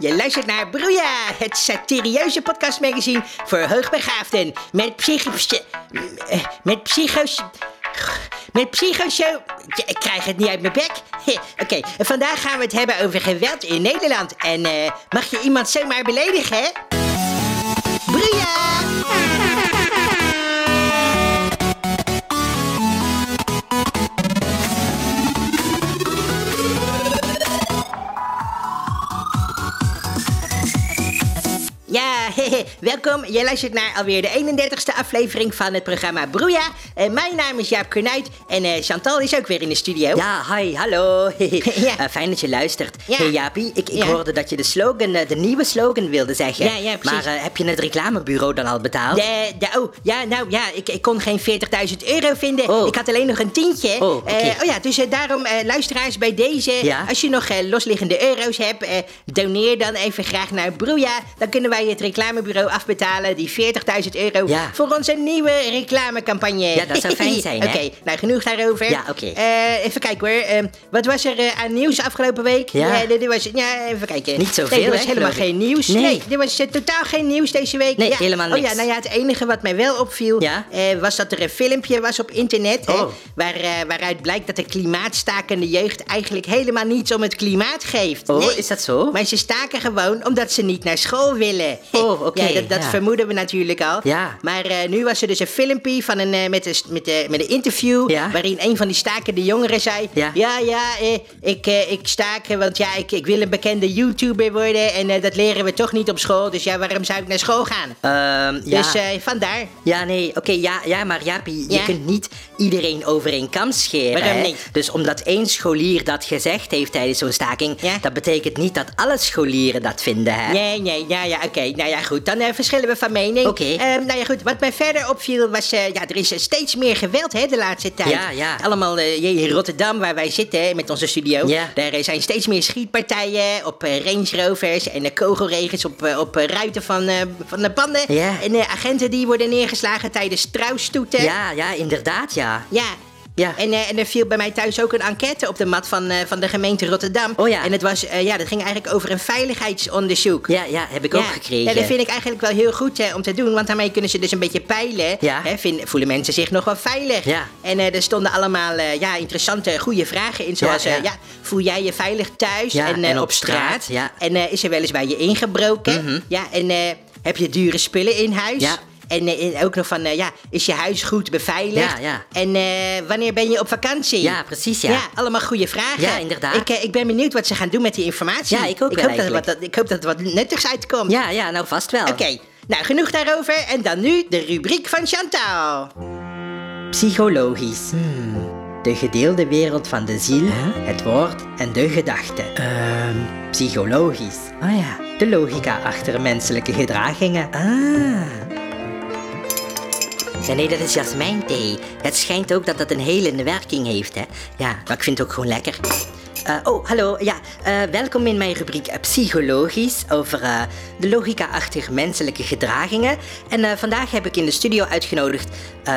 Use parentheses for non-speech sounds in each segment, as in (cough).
Je luistert naar Broeia, het satirieuze podcastmagazine voor hoogbegaafden. Met psychos... eh, Met psychos... Met psychosho... Ja, Ik krijg het niet uit mijn bek. (laughs) Oké, vandaag gaan we het hebben over geweld in Nederland. En eh, mag je iemand zomaar beledigen, hè? Broeia! (laughs) welkom. Je luistert naar alweer de 31ste aflevering van het programma Broeia. En mijn naam is Jaap Kornuit en eh, Chantal is ook weer in de studio. Ja, hi, hallo. (laughs) (laughs) Ja. Eh, fijn dat je luistert. Ja. Hey Jaapie, ik, ik Ja. hoorde dat je de slogan, eh, de nieuwe slogan wilde zeggen. Ja, ja, precies. Maar eh, heb je het reclamebureau dan al betaald? De, de, oh, ja, nou ja, ik, ik kon geen 40.000 euro vinden. Oh. Ik had alleen nog een tientje. Oh. Eh, oh ja, dus eh, daarom, eh, luisteraars, bij deze, als je nog eh, losliggende euro's hebt, eh, doneer dan even graag naar Broeia. Dan kunnen wij het reclamebureau afbetalen, die 40.000 euro, Ja. voor onze nieuwe reclamecampagne. Ja, dat zou fijn (laughs) zijn, hè? Oké, nou genoeg daarover. Ja, oké. Eh, even kijken hoor. Eh, wat was er eh, aan nieuws afgelopen week? Ja. dit was, ja, even kijken. Niet zoveel, Nee, er was hè, helemaal geen nieuws. Nee. er was eh, totaal geen nieuws deze week. Nee, Ja. helemaal Oh niks. ja, nou ja, het enige wat mij wel opviel, was dat er een filmpje was op internet. Hè, Oh. waar, waaruit blijkt dat de klimaatstakende jeugd eigenlijk helemaal niets om het klimaat geeft. Oh, Nee. is dat zo? Maar ze staken gewoon omdat ze niet naar school willen. Oh, oké, Ja, dat, dat vermoeden we natuurlijk al. Ja. Maar eh, nu was er dus een filmpje van een, eh, met, een, met, een- met een interview... Waarin een van die stakende jongeren zei... Ja. ja, ja, eh, ik, eh, ik staak, want ja, ik, ik wil een bekende YouTuber worden... en dat leren we toch niet op school, dus ja, waarom zou ik naar school gaan? Ehm, ja. Dus vandaar. Ja, nee, oké, ja, ja, maar Jaapie, Ja? je kunt niet iedereen over één kam scheren. Waarom niet? Dus omdat één scholier dat gezegd heeft tijdens zo'n staking, dat betekent niet dat alle scholieren dat vinden, hè? Nee, nee, ja, ja, oké. Nou ja, goed, dan eh, verschillen we van mening. Oké. Ehm, nou ja, goed, wat mij verder opviel was... eh, ja, er is steeds meer geweld, hè, de laatste tijd. Ja, ja. Allemaal eh, in Rotterdam, waar wij zitten, met onze studio. Ja. Daar zijn steeds meer schietpartijen op Range Rovers... en kogelregens op, op ruiten van, van de panden. Ja. En agenten die worden neergeslagen tijdens trouwstoeten. Ja, ja, inderdaad, ja. Ja. Ja. En, eh, en er viel bij mij thuis ook een enquête op de mat van, eh, van de gemeente Rotterdam. Oh ja. En het was, eh, ja, dat ging eigenlijk over een veiligheidsonderzoek. Ja, ja, heb ik ook gekregen. Ja, dat vind ik eigenlijk wel heel goed hè, om te doen. Want daarmee kunnen ze dus een beetje peilen. Ja. Hè, vind- voelen mensen zich nog wel veilig. Ja. En er stonden allemaal ja, interessante, goede vragen in. Zoals, Ja, voel jij je veilig thuis en, en op, op straat, ja. En is er wel eens bij je ingebroken? Ja, en heb je dure spullen in huis? Ja. En eh, ook nog van, eh, ja, is je huis goed beveiligd? Ja, ja. En eh, wanneer ben je op vakantie? Ja, precies, ja. Ja, allemaal goede vragen. Ja, inderdaad. Ik, ik ben benieuwd wat ze gaan doen met die informatie. Ja, ik ook wel hoop dat wat, dat, ik hoop dat er wat nuttigs uitkomt. Ja, ja, nou vast wel. Oké, nou genoeg daarover. En dan nu de rubriek van Chantal. Psychologisch. De gedeelde wereld van de ziel, het woord en de gedachte. Ehm. Psychologisch. Oh ja. De logica achter menselijke gedragingen. Ah. Ja, nee, dat is jasmijnthee. Het schijnt ook dat dat een helende werking heeft, hè. Ja, maar ik vind het ook gewoon lekker. Eh, oh, hallo. Ja, eh, welkom in mijn rubriek eh, Psychologisch over de logica achter menselijke gedragingen. En vandaag heb ik in de studio uitgenodigd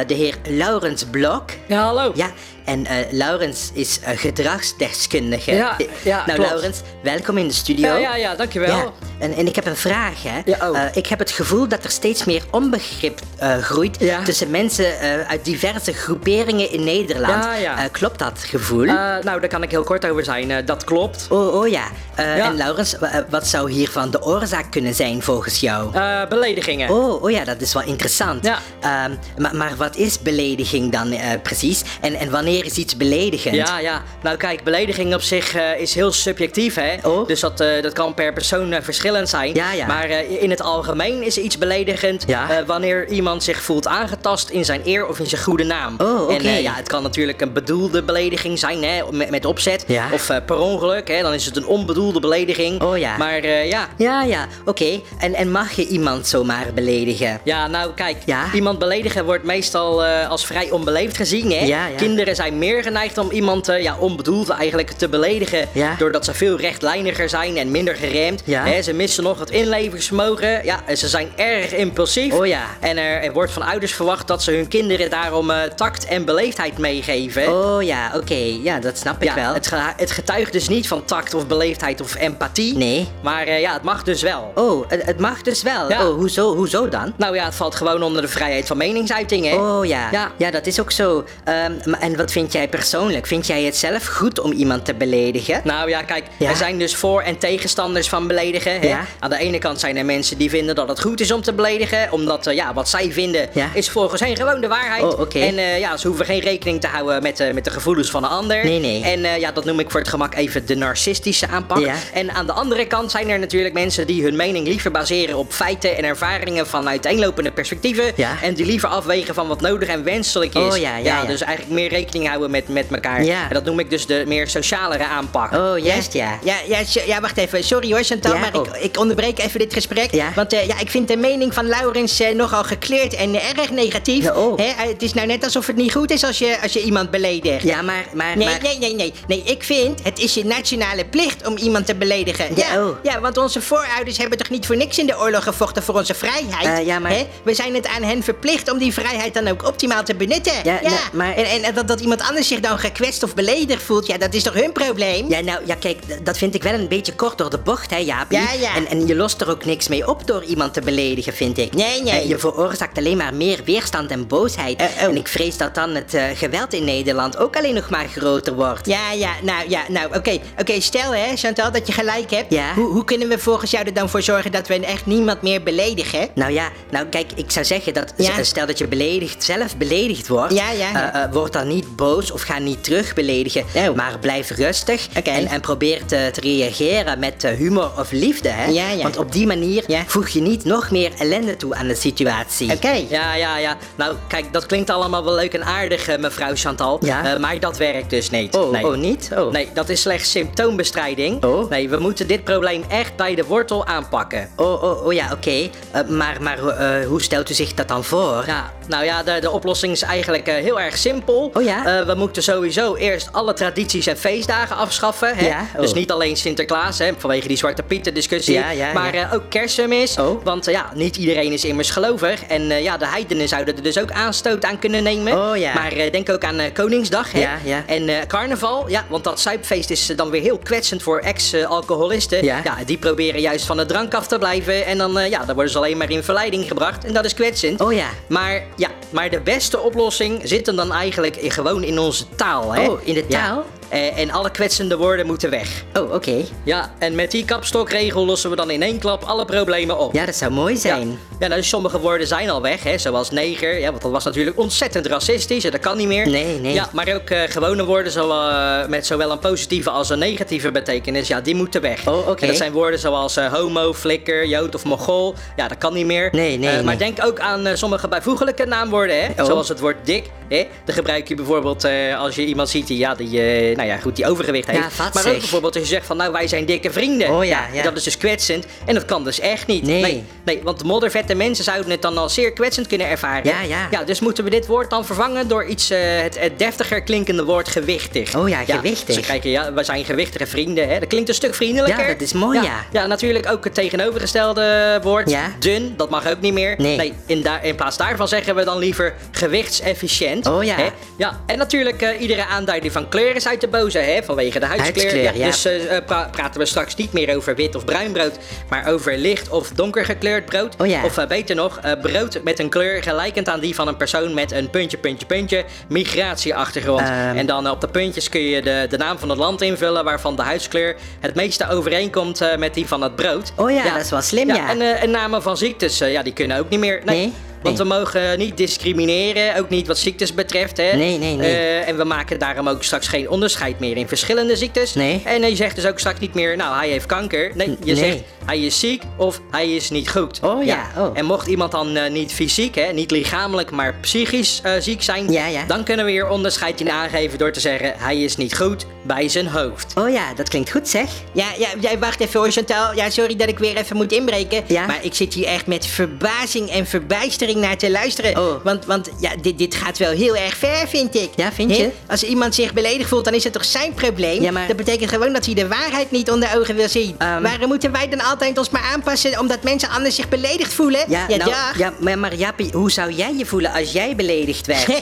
de heer Laurens Blok. Ja, hallo. Ja, en eh, Laurens is eh, gedragsdeskundige. Ja, ja, Nou, klopt. Laurens, welkom in de studio. Ja, ja, ja, dankjewel. Ja, en, en ik heb een vraag, hè. Ja, oh. Eh, ik heb het gevoel dat er steeds meer onbegrip eh, groeit tussen mensen eh, uit diverse groeperingen in Nederland. Eh, klopt dat gevoel? Eh, nou, daar kan ik heel kort over zijn. Eh, dat klopt. oh, oh ja. Eh. En Laurens, wa- eh, wat zou hiervan de oorzaak kunnen zijn volgens jou? Eh, beledigingen. Oh, oh ja, dat is wel interessant. Ja. Ehm, maar, maar wat is belediging dan eh, precies? En, en wanneer is iets beledigend? Ja, ja. Nou kijk, belediging op zich eh, is heel subjectief, hè. Oh. Dus dat, eh, dat kan per persoon eh, verschillend zijn. Ja, ja. Maar in het algemeen is iets beledigend Ja. wanneer iemand zich voelt aangetast in zijn eer of in zijn goede naam. Oh, oké. En ja, het kan natuurlijk een bedoelde belediging zijn, hè, met, met opzet. Ja. Of per ongeluk, hè, dan is het een onbedoelde belediging. Oh, ja. Maar ja, Ja, ja, oké. En, en mag je iemand zomaar beledigen? Ja, nou kijk, Ja? iemand beledigen wordt meestal als vrij onbeleefd gezien. Hè? Ja, ja. Kinderen zijn zijn meer geneigd om iemand eh, ja, onbedoeld eigenlijk te beledigen. Ja. Doordat ze veel rechtlijniger zijn en minder geremd. Ja. Hè, ze missen nog het inlevingsvermogen. Ja, en ze zijn erg impulsief. Oh ja. En er, er wordt van ouders verwacht dat ze hun kinderen daarom eh, tact en beleefdheid meegeven. Oh ja, oké. Ja, dat snap ik wel. Het, het getuigt dus niet van tact of beleefdheid of empathie. Nee. Maar eh, ja, het mag dus wel. Oh, het, het mag dus wel. Oh, hoezo, hoezo dan? Nou ja, het valt gewoon onder de vrijheid van meningsuiting, hè? Oh ja. Ja. ja, dat is ook zo. Ehm, en wat vind jij persoonlijk? Vind jij het zelf goed om iemand te beledigen? Nou ja, kijk, Ja. er zijn dus voor- en tegenstanders van beledigen. Hè? Ja. Aan de ene kant zijn er mensen die vinden dat het goed is om te beledigen. Omdat eh, ja, wat zij vinden Ja. is volgens hen gewoon de waarheid. Oh. En eh, ja, ze hoeven geen rekening te houden met, eh, met de gevoelens van een ander. Nee, nee. En ja, dat noem ik voor het gemak even de narcistische aanpak. Ja. En aan de andere kant zijn er natuurlijk mensen die hun mening liever baseren op feiten en ervaringen van uiteenlopende perspectieven. Ja. En die liever afwegen van wat nodig en wenselijk is. Oh, ja, ja, ja. Dus eigenlijk meer rekening houden met, met elkaar. Ja. En dat noem ik dus de meer socialere aanpak. Oh, juist ja. Ja, ja, ja, wacht even. Sorry hoor, Chantal, maar oh. ik, ik onderbreek even dit gesprek. Ja. Want eh, ja, ik vind de mening van Laurens eh, nogal gekleurd en erg negatief. Oh. Hè, eh, het is nou net alsof het niet goed is als je, als je iemand beledigt. Ja, maar... maar, Nee, maar... nee, nee, nee. Nee, ik vind het is je nationale plicht om iemand te beledigen. Ja, oh. ja, want onze voorouders hebben toch niet voor niks in de oorlog gevochten voor onze vrijheid? Ja, maar- Hè? We zijn het aan hen verplicht om die vrijheid dan ook optimaal te benutten. Ja, nou, maar- en, en dat, dat iemand anders zich dan gekwetst of beledigd voelt, ja, dat is toch hun probleem? Ja, nou, ja, kijk, dat vind ik wel een beetje kort door de bocht, hè, Jaapie? Ja, ja. En, en je lost er ook niks mee op door iemand te beledigen, vind ik. Nee, nee. Eh, je veroorzaakt alleen maar meer weerstand en boosheid. Eh, oh. En ik vrees dat dan het eh, geweld in Nederland ook alleen nog maar groter wordt. Ja, ja, nou, ja, nou, oké. Oké, stel hè, Chantal, dat je gelijk hebt. Ja. Hoe, hoe kunnen we volgens jou er dan voor zorgen dat we echt niemand meer beledigen? Nou ja, nou kijk, ik zou zeggen dat Ja. stel dat je beledigd, zelf beledigd wordt, Ja, ja, ja. eh, eh, word dan niet boos of ga niet terug beledigen, maar blijf rustig en, en probeer te, te reageren met eh, humor of liefde, hè? Ja, ja. Want op die manier Ja. voeg je niet nog meer ellende toe aan de situatie. Oké. Ja, ja, ja. Nou, kijk, dat klinkt allemaal wel leuk en aardig, eh, mevrouw Chantal. Eh, maar dat werkt dus niet. Oh, nee. oh, niet? Oh. Nee, dat is slechts symptoombestrijding. Oh. Nee, we moeten dit probleem echt bij de wortel aanpakken. Oh, oh, oh ja, oké. Maar maar hoe stelt u zich dat dan voor? Ja, nou ja, de, de oplossing is eigenlijk heel erg simpel. Oh ja? Eh, we moeten sowieso eerst alle tradities en feestdagen afschaffen. Hè? Ja, oh. Dus niet alleen Sinterklaas, hè, vanwege die Zwarte Pieten discussie. Ja, ja, maar eh, ook kerstmis. Oh. Want ja, niet iedereen is immers gelovig. En eh, ja, de heidenen zouden er dus ook aanstoot aan kunnen nemen. Oh, ja. Maar denk ook aan Koningsdag. Hè? Ja, ja. En carnaval. Ja, want dat zuipfeest is dan weer heel kwetsend voor ex-alcoholisten. Ja. die proberen juist van de drank af te blijven. En dan, ja, dan worden ze alleen maar in verleiding gebracht. En dat is kwetsend. Oh ja. Maar ja, maar de beste oplossing zit hem dan eigenlijk in- gewoon in onze taal. Hè? Oh, in de taal? Eh, en alle kwetsende woorden moeten weg. Oh, oké. Ja, en met die kapstokregel lossen we dan in één klap alle problemen op. Ja, dat zou mooi Ja, zijn. ja nou, sommige woorden zijn al weg, hè, zoals neger. Ja, want dat was natuurlijk ontzettend racistisch en dat kan niet meer. Nee, nee. Ja, maar ook eh, gewone woorden zo, eh, met zowel een positieve als een negatieve betekenis, ja, die moeten weg. Oh, oké. En dat zijn woorden zoals homo, flikker, jood of mogol. Ja, dat kan niet meer. Nee, nee, maar denk ook aan sommige bijvoeglijke naamwoorden, hè. Oh. Zoals het woord dik, hè. Dat gebruik je bijvoorbeeld als je iemand ziet die, ja, die, nou ja, goed, die overgewicht heeft. Ja, maar ook bijvoorbeeld als je zegt van, nou, wij zijn dikke vrienden. Oh, ja, ja. Dat is dus kwetsend. En dat kan dus echt niet. Nee. nee. Nee, want moddervette mensen zouden het dan al zeer kwetsend kunnen ervaren. Ja, ja. Ja, dus moeten we dit woord dan vervangen door iets, eh, het, het deftiger klinkende woord gewichtig. Oh ja, gewichtig. Dus dan kijk je, ja, we zijn gewichtige vrienden, hè. Dat klinkt een stuk vriendelijker. Ja, dat is mooi, ja. Ja, natuurlijk ook het tegenovergestelde woord, Ja. dun, dat mag ook niet meer. Nee. in, daar, in plaats daarvan zeggen we dan liever gewichtsefficiënt. Oh ja. Hè? Ja, en natuurlijk eh, iedere aanduiding van kleur is uit de hè, vanwege de huidskleur. Huidskleur, ja. Dus eh, eh, pra- praten we straks niet meer over wit of bruin brood, maar over licht of donker gekleurd brood. Oh ja. Of eh, beter nog, brood met een kleur gelijkend aan die van een persoon met een puntje, puntje, puntje migratieachtergrond. Ehm. En dan op de puntjes kun je de, de naam van het land invullen waarvan de huidskleur het meeste overeenkomt met die van het brood. Oh ja, dat is wel slim, ja. En, en namen van ziektes, ja, die kunnen ook niet meer. Nee. Nee, Want we mogen niet discrimineren, ook niet wat ziektes betreft. Hè. Nee, nee, nee. Eh, en we maken daarom ook straks geen onderscheid meer in verschillende ziektes. Nee. En je zegt dus ook straks niet meer, nou, hij heeft kanker. Nee, je Nee. zegt, hij is ziek of hij is niet goed. Oh ja, oh. En mocht iemand dan eh, niet fysiek, hè, niet lichamelijk, maar psychisch eh, ziek zijn... Ja, ja. dan kunnen we hier onderscheid in aangeven door te zeggen, hij is niet goed bij zijn hoofd. Oh ja, dat klinkt goed zeg. Ja, ja, ja, wacht even hoor, Chantal. Ja, sorry dat ik weer even moet inbreken. Ja? Maar ik zit hier echt met verbazing en verbijstering naar te luisteren. Oh. Want, want ja, dit, dit gaat wel heel erg ver, vind ik. Ja, vind je? Als iemand zich beledigd voelt, dan is het toch zijn probleem? Ja, maar- Dat betekent gewoon dat hij de waarheid niet onder ogen wil zien. Ehm. Waarom moeten wij dan altijd ons maar aanpassen omdat mensen anders zich beledigd voelen? Ja, nou, dag. ja maar, maar Jaapie, hoe zou jij je voelen als jij beledigd werd? (laughs)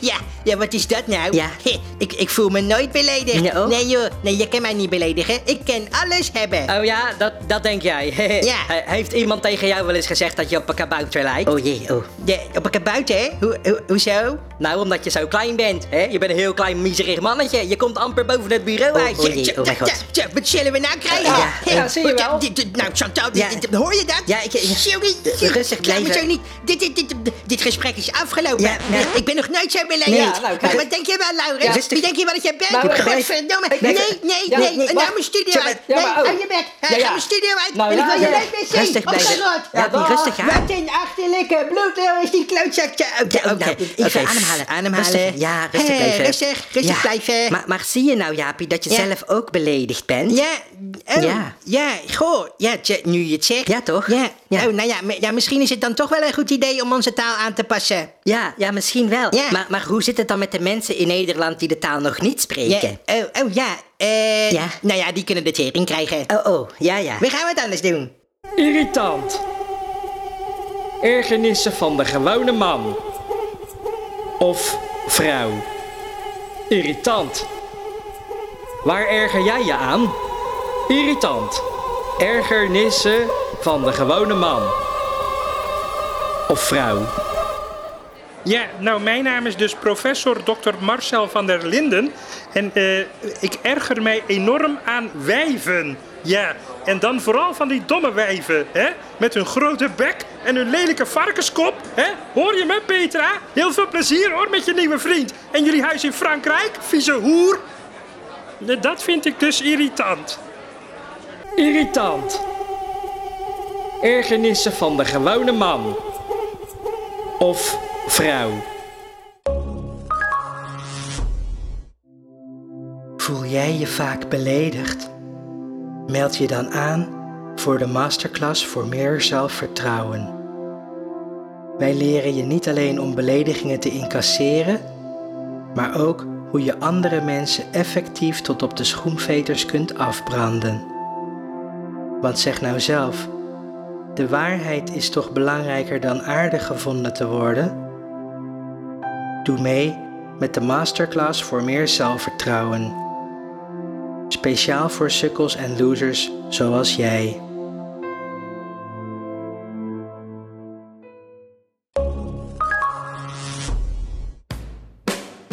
ja, ja, wat is dat nou? Ja. ik, ik voel me nooit beledigd. Nee joh, nee, je kan mij niet beledigen. Ik kan alles hebben. Oh ja, dat, dat denk jij. (laughs) Ja. Heeft iemand tegen jou wel eens gezegd dat je op een kabouter lijkt? Oh jee, oh. De, op een kabouter, hè? Hoe, hoe, hoezo? Nou, omdat je zo klein bent. Hè? Je bent een heel klein, miserig mannetje. Je komt amper boven het bureau Oh, uit. oh jee, oh mijn god. Wat zullen we nou krijgen? Ja, zie je wel. Dit- dit- Nou, Chantal, hoor je dat? Ja, ik-. Sorry. Rustig blijven. zo niet. Dit, dit, dit, dit gesprek is afgelopen. Ik ben nog nooit zo beledigd. Nou, wat denk je wel, Laurens? Wie denk je wel dat jij bent? Godverdomme. Nee, nee, nee. nee, wacht. mijn studio uit. Nee, hou je bek. Ja, Ga mijn studio uit. En ik wil je nooit meer zien. Rustig blijven. Ja, die rustig aan. Wat een achterlijke bloedlul is die klootzakje. Oké, nou, oké. ademhalen. Ademhalen. Ja, rustig blijven. Rustig, rustig blijven. Maar, zie je nou, Jaapie, dat je zelf ook beledigd bent? Ja, oh, ja. Ja. goh, ja, nu je het zegt. Ja, toch? Ja. Ja. Oh, nou ja, ja, misschien is het dan toch wel een goed idee om onze taal aan te passen. Ja, ja, misschien wel. Ja. Maar, maar hoe zit het dan met de mensen in Nederland die de taal nog niet Ja, spreken? oh, oh, ja, eh, Ja. nou ja, die kunnen de tering krijgen. Oh, oh, ja, ja. We gaan wat anders doen. Irritant. Ergernissen van de gewone man. Of vrouw. Irritant. Waar erger jij je aan? Irritant. Ergernissen van de gewone man. Of vrouw. Ja, nou, mijn naam is dus professor Dr. Marcel van der Linden. En eh, ik erger mij enorm aan wijven. Ja, en dan vooral van die domme wijven, hè? Met hun grote bek en hun lelijke varkenskop, hè? Hoor je me, Petra? Heel veel plezier, hoor, met je nieuwe vriend. En jullie huis in Frankrijk, vieze hoer. Dat vind ik dus irritant. Irritant. Ergernissen van de gewone man. Of vrouw. Voel jij je vaak beledigd? Meld je dan aan voor de masterclass voor meer zelfvertrouwen. Wij leren je niet alleen om beledigingen te incasseren, maar ook hoe je andere mensen effectief tot op de schoenveters kunt afbranden. Want zeg nou zelf, de waarheid is toch belangrijker dan aardig gevonden te worden? Doe mee met de masterclass voor meer zelfvertrouwen. Speciaal voor sukkels en losers zoals jij.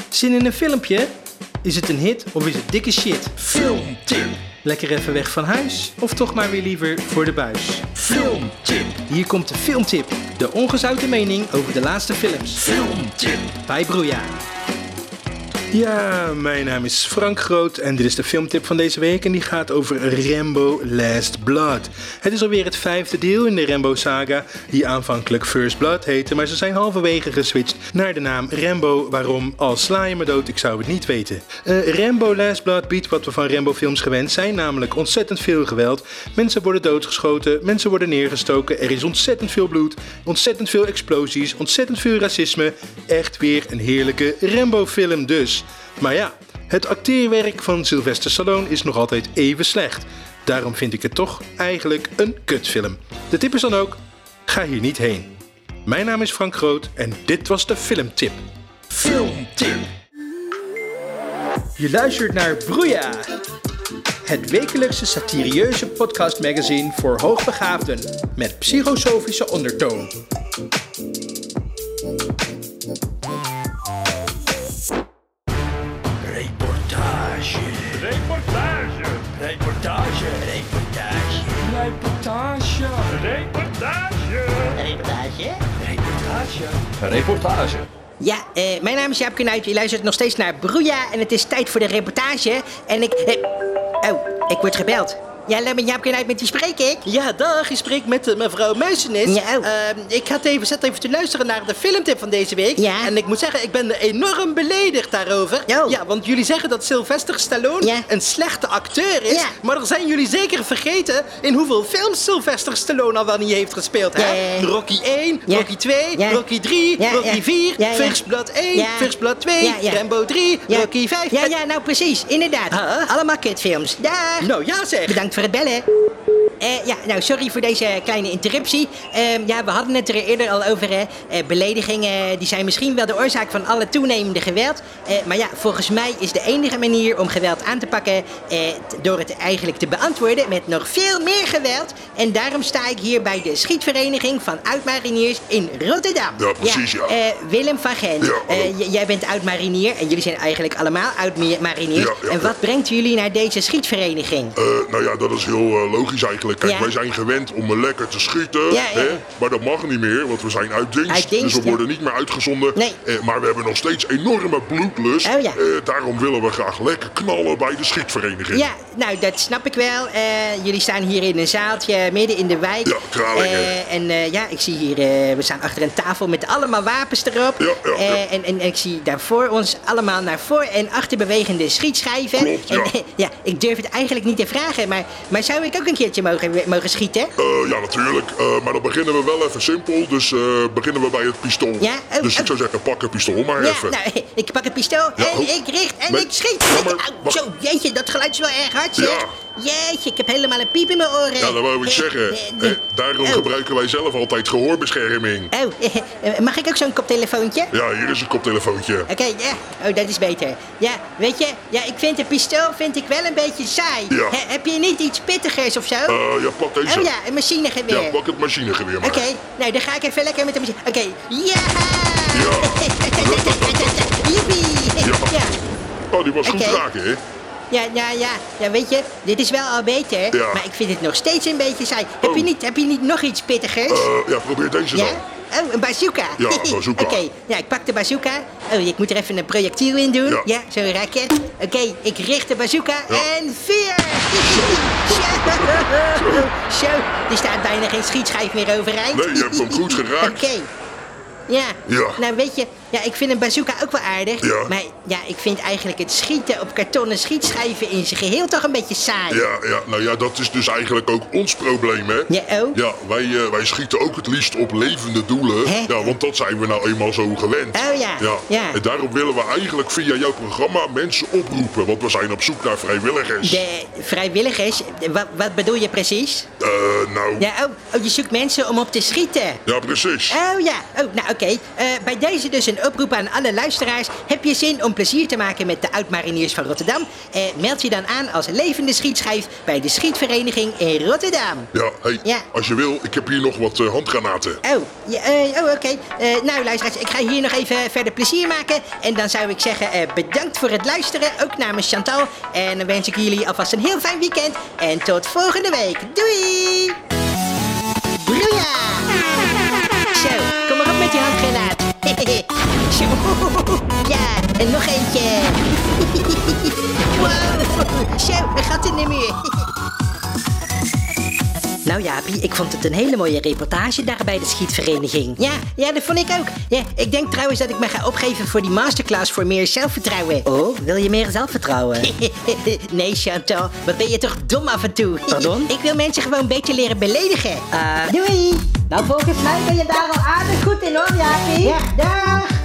Zin in een filmpje? Is het een hit of is het dikke shit? Filmtip. Lekker even weg van huis of toch maar weer liever voor de buis? Filmtip. Hier komt de filmtip. De ongezouten mening over de laatste films. Filmtip. Bij Broeja. Ja, mijn naam is Frank Groot en dit is de filmtip van deze week en die gaat over Rambo Last Blood. Het is alweer het vijfde deel in de Rambo-saga, die aanvankelijk First Blood heette, maar ze zijn halverwege geswitcht naar de naam Rambo. Waarom? Al sla je me dood, ik zou het niet weten. Eh, Rambo Last Blood biedt wat we van Rambo-films gewend zijn, namelijk ontzettend veel geweld. Mensen worden doodgeschoten, mensen worden neergestoken, er is ontzettend veel bloed, ontzettend veel explosies, ontzettend veel racisme. Echt weer een heerlijke Rambo-film dus. Maar ja, het acteerwerk van Sylvester Stallone is nog altijd even slecht. Daarom vind ik het toch eigenlijk een kutfilm. De tip is dan ook, ga hier niet heen. Mijn naam is Frank Groot en dit was de filmtip. Filmtip. Je luistert naar Broeia. Het wekelijkse satirieuze podcastmagazine voor hoogbegaafden met psychosofische ondertoon. Reportage. Reportage. Ja, eh, mijn naam is Jaap Kunuit. Je luistert nog steeds naar Broeia en het is tijd voor de reportage. En ik... eh, oh, ik word gebeld. Ja, met Jaap uit met wie spreek ik? Ja, dag. Je spreekt met eh, mevrouw Muizenis. Ja. Ehm, ik had even, zat even te luisteren naar de filmtip van deze week. Ja. En ik moet zeggen, ik ben enorm beledigd daarover. Ja, want jullie zeggen dat Sylvester Stallone Ja. een slechte acteur is. Ja. Maar dan zijn jullie zeker vergeten in hoeveel films Sylvester Stallone al wel niet heeft gespeeld. Hè? Ja. Rocky 1, Ja. Rocky 2, Ja. Rocky 3, Ja, Rocky ja. 4, Ja, ja. First Blood 1, Ja. First Blood 2, Ja, ja. Rambo 3, Ja. Rocky 5. Ja, ja, nou precies, inderdaad. Huh? Allemaal kutfilms. Dag! Nou ja zeg. Bedankt voor het bellen. Eh, ja, nou, sorry voor deze kleine interruptie. Ehm, ja, we hadden het er eerder al over. Hè. Eh, beledigingen die zijn misschien wel de oorzaak van alle toenemende geweld. Eh, maar ja, volgens mij is de enige manier om geweld aan te pakken... eh, door het eigenlijk te beantwoorden met nog veel meer geweld. En daarom sta ik hier bij de schietvereniging van oud-mariniers in Rotterdam. Ja, precies, ja. eh, Willem van Gent, Ja, eh, jij bent oud-marinier en jullie zijn eigenlijk allemaal oud-mariniers. Ja, ja, en wat brengt jullie naar deze schietvereniging? Eh, nou ja, dat is heel eh, logisch eigenlijk. Kijk, Ja. wij zijn gewend om lekker te schieten. Ja. Hè? Maar dat mag niet meer, want we zijn uit dienst. Uit dienst, dus we worden niet meer uitgezonden. Nee. Eh, maar we hebben nog steeds enorme bloedlust. Oh, ja. Eh, daarom willen we graag lekker knallen bij de schietvereniging. Ja, nou dat snap ik wel. Eh, jullie staan hier in een zaaltje midden in de wijk. Ja, Kralingen. Eh, en eh, ja, ik zie hier, we staan achter een tafel met allemaal wapens erop. Ja, ja, ja. en, en, en ik zie daar voor ons allemaal naar voor en achter bewegende schietschijven. Klopt, ja. En, (laughs) ja, ik durf het eigenlijk niet te vragen, maar, maar zou ik ook een keertje mogen, mogen schieten? Eh, ja, natuurlijk. Eh, maar dan beginnen we wel even simpel. Dus eh, beginnen we bij het pistool. Ja, oh, dus ik zou zeggen, pak een pistool maar Ja, even. nou, ik pak een pistool Ja, en oh. ik richt en ik schiet. zo, jeetje, dat geluid is wel erg hard, zeg. Ja. Jeetje, ik heb helemaal een piep in mijn oren. Ja, dat wou ik zeggen. eh, daarom oh. gebruiken wij zelf altijd gehoorbescherming. Oh, (laughs) eh, mag ik ook zo'n koptelefoontje? Ja, hier is een koptelefoontje. Oké, ja. Oh, dat is beter. Ja, weet je, ja, ik vind een pistool vind ik wel een beetje saai. Ja. He- heb je niet iets pittigers of zo? Eh, ja, pak deze. oh ja, een machinegeweer. Ja, pak het machinegeweer maar. Oké, nou dan ga ik even lekker met de machine. Oké, ja! Ja. (laughs) Jippie! Ja. Oh, die was goed raken, hè? Ja, ja, ja, ja, weet je, dit is wel al beter, Ja. maar ik vind het nog steeds een beetje saai. Heb, je Oh. niet, heb je niet nog iets pittigers? Eh, ja, probeer deze ja? dan. Oh, een bazooka. Ja, een bazooka. (laughs) Oké, ja, ik pak de bazooka. Oh, ik moet er even een projectiel in doen. Ja. Ja, zo'n raket. Oké, ik richt de bazooka Ja. en vuur! (laughs) Zo. Zo, er staat bijna geen schietschijf meer overeind. Nee, je hebt hem goed geraakt. (laughs) Oké. Ja. Ja. nou weet je, ja, ik vind een bazooka ook wel aardig. Ja. Maar ja, ik vind eigenlijk het schieten op kartonnen schietschijven in zijn geheel toch een beetje saai. Ja, ja, nou ja, dat is dus eigenlijk ook ons probleem, hè? Ja, oh? Ja, wij, eh, wij schieten ook het liefst op levende doelen. Hè? Ja, want dat zijn we nou eenmaal zo gewend. Oh ja, ja. ja. En daarom willen we eigenlijk via jouw programma mensen oproepen. Want we zijn op zoek naar vrijwilligers. De vrijwilligers, wat, wat bedoel je precies? Eh, nou, Ja, oh, oh, je zoekt mensen om op te schieten. ja, precies. Oh ja, oh, nou oké. Eh, bij deze dus een oproep aan alle luisteraars. Heb je zin om plezier te maken met de oud-mariniers van Rotterdam? Eh, meld je dan aan als levende schietschijf bij de schietvereniging in Rotterdam. Ja, hey, Ja. als je wil, ik heb hier nog wat eh, handgranaten. Oh, ja, eh, oh oké. Eh, nou luisteraars, ik ga hier nog even verder plezier maken. En dan zou ik zeggen, eh, bedankt voor het luisteren, ook namens Chantal. En dan wens ik jullie alvast een heel fijn weekend. En tot volgende week. Doei! Broeia! Zo, ja, en nog eentje. Wow, (laughs) zo, een gat in de muur. Nou Jaapie, ik vond het een hele mooie reportage daar bij de schietvereniging. Ja, ja, dat vond ik ook. Ja, ik denk trouwens dat ik me ga opgeven voor die masterclass voor meer zelfvertrouwen. Oh, wil je meer zelfvertrouwen? (laughs) nee, Chantal, wat ben je toch dom af en toe? Pardon? ik wil mensen gewoon beter leren beledigen. Eh, Doei! Nou, volgens mij ben je daar al aardig goed in hoor, Jaapie. Ja, dag!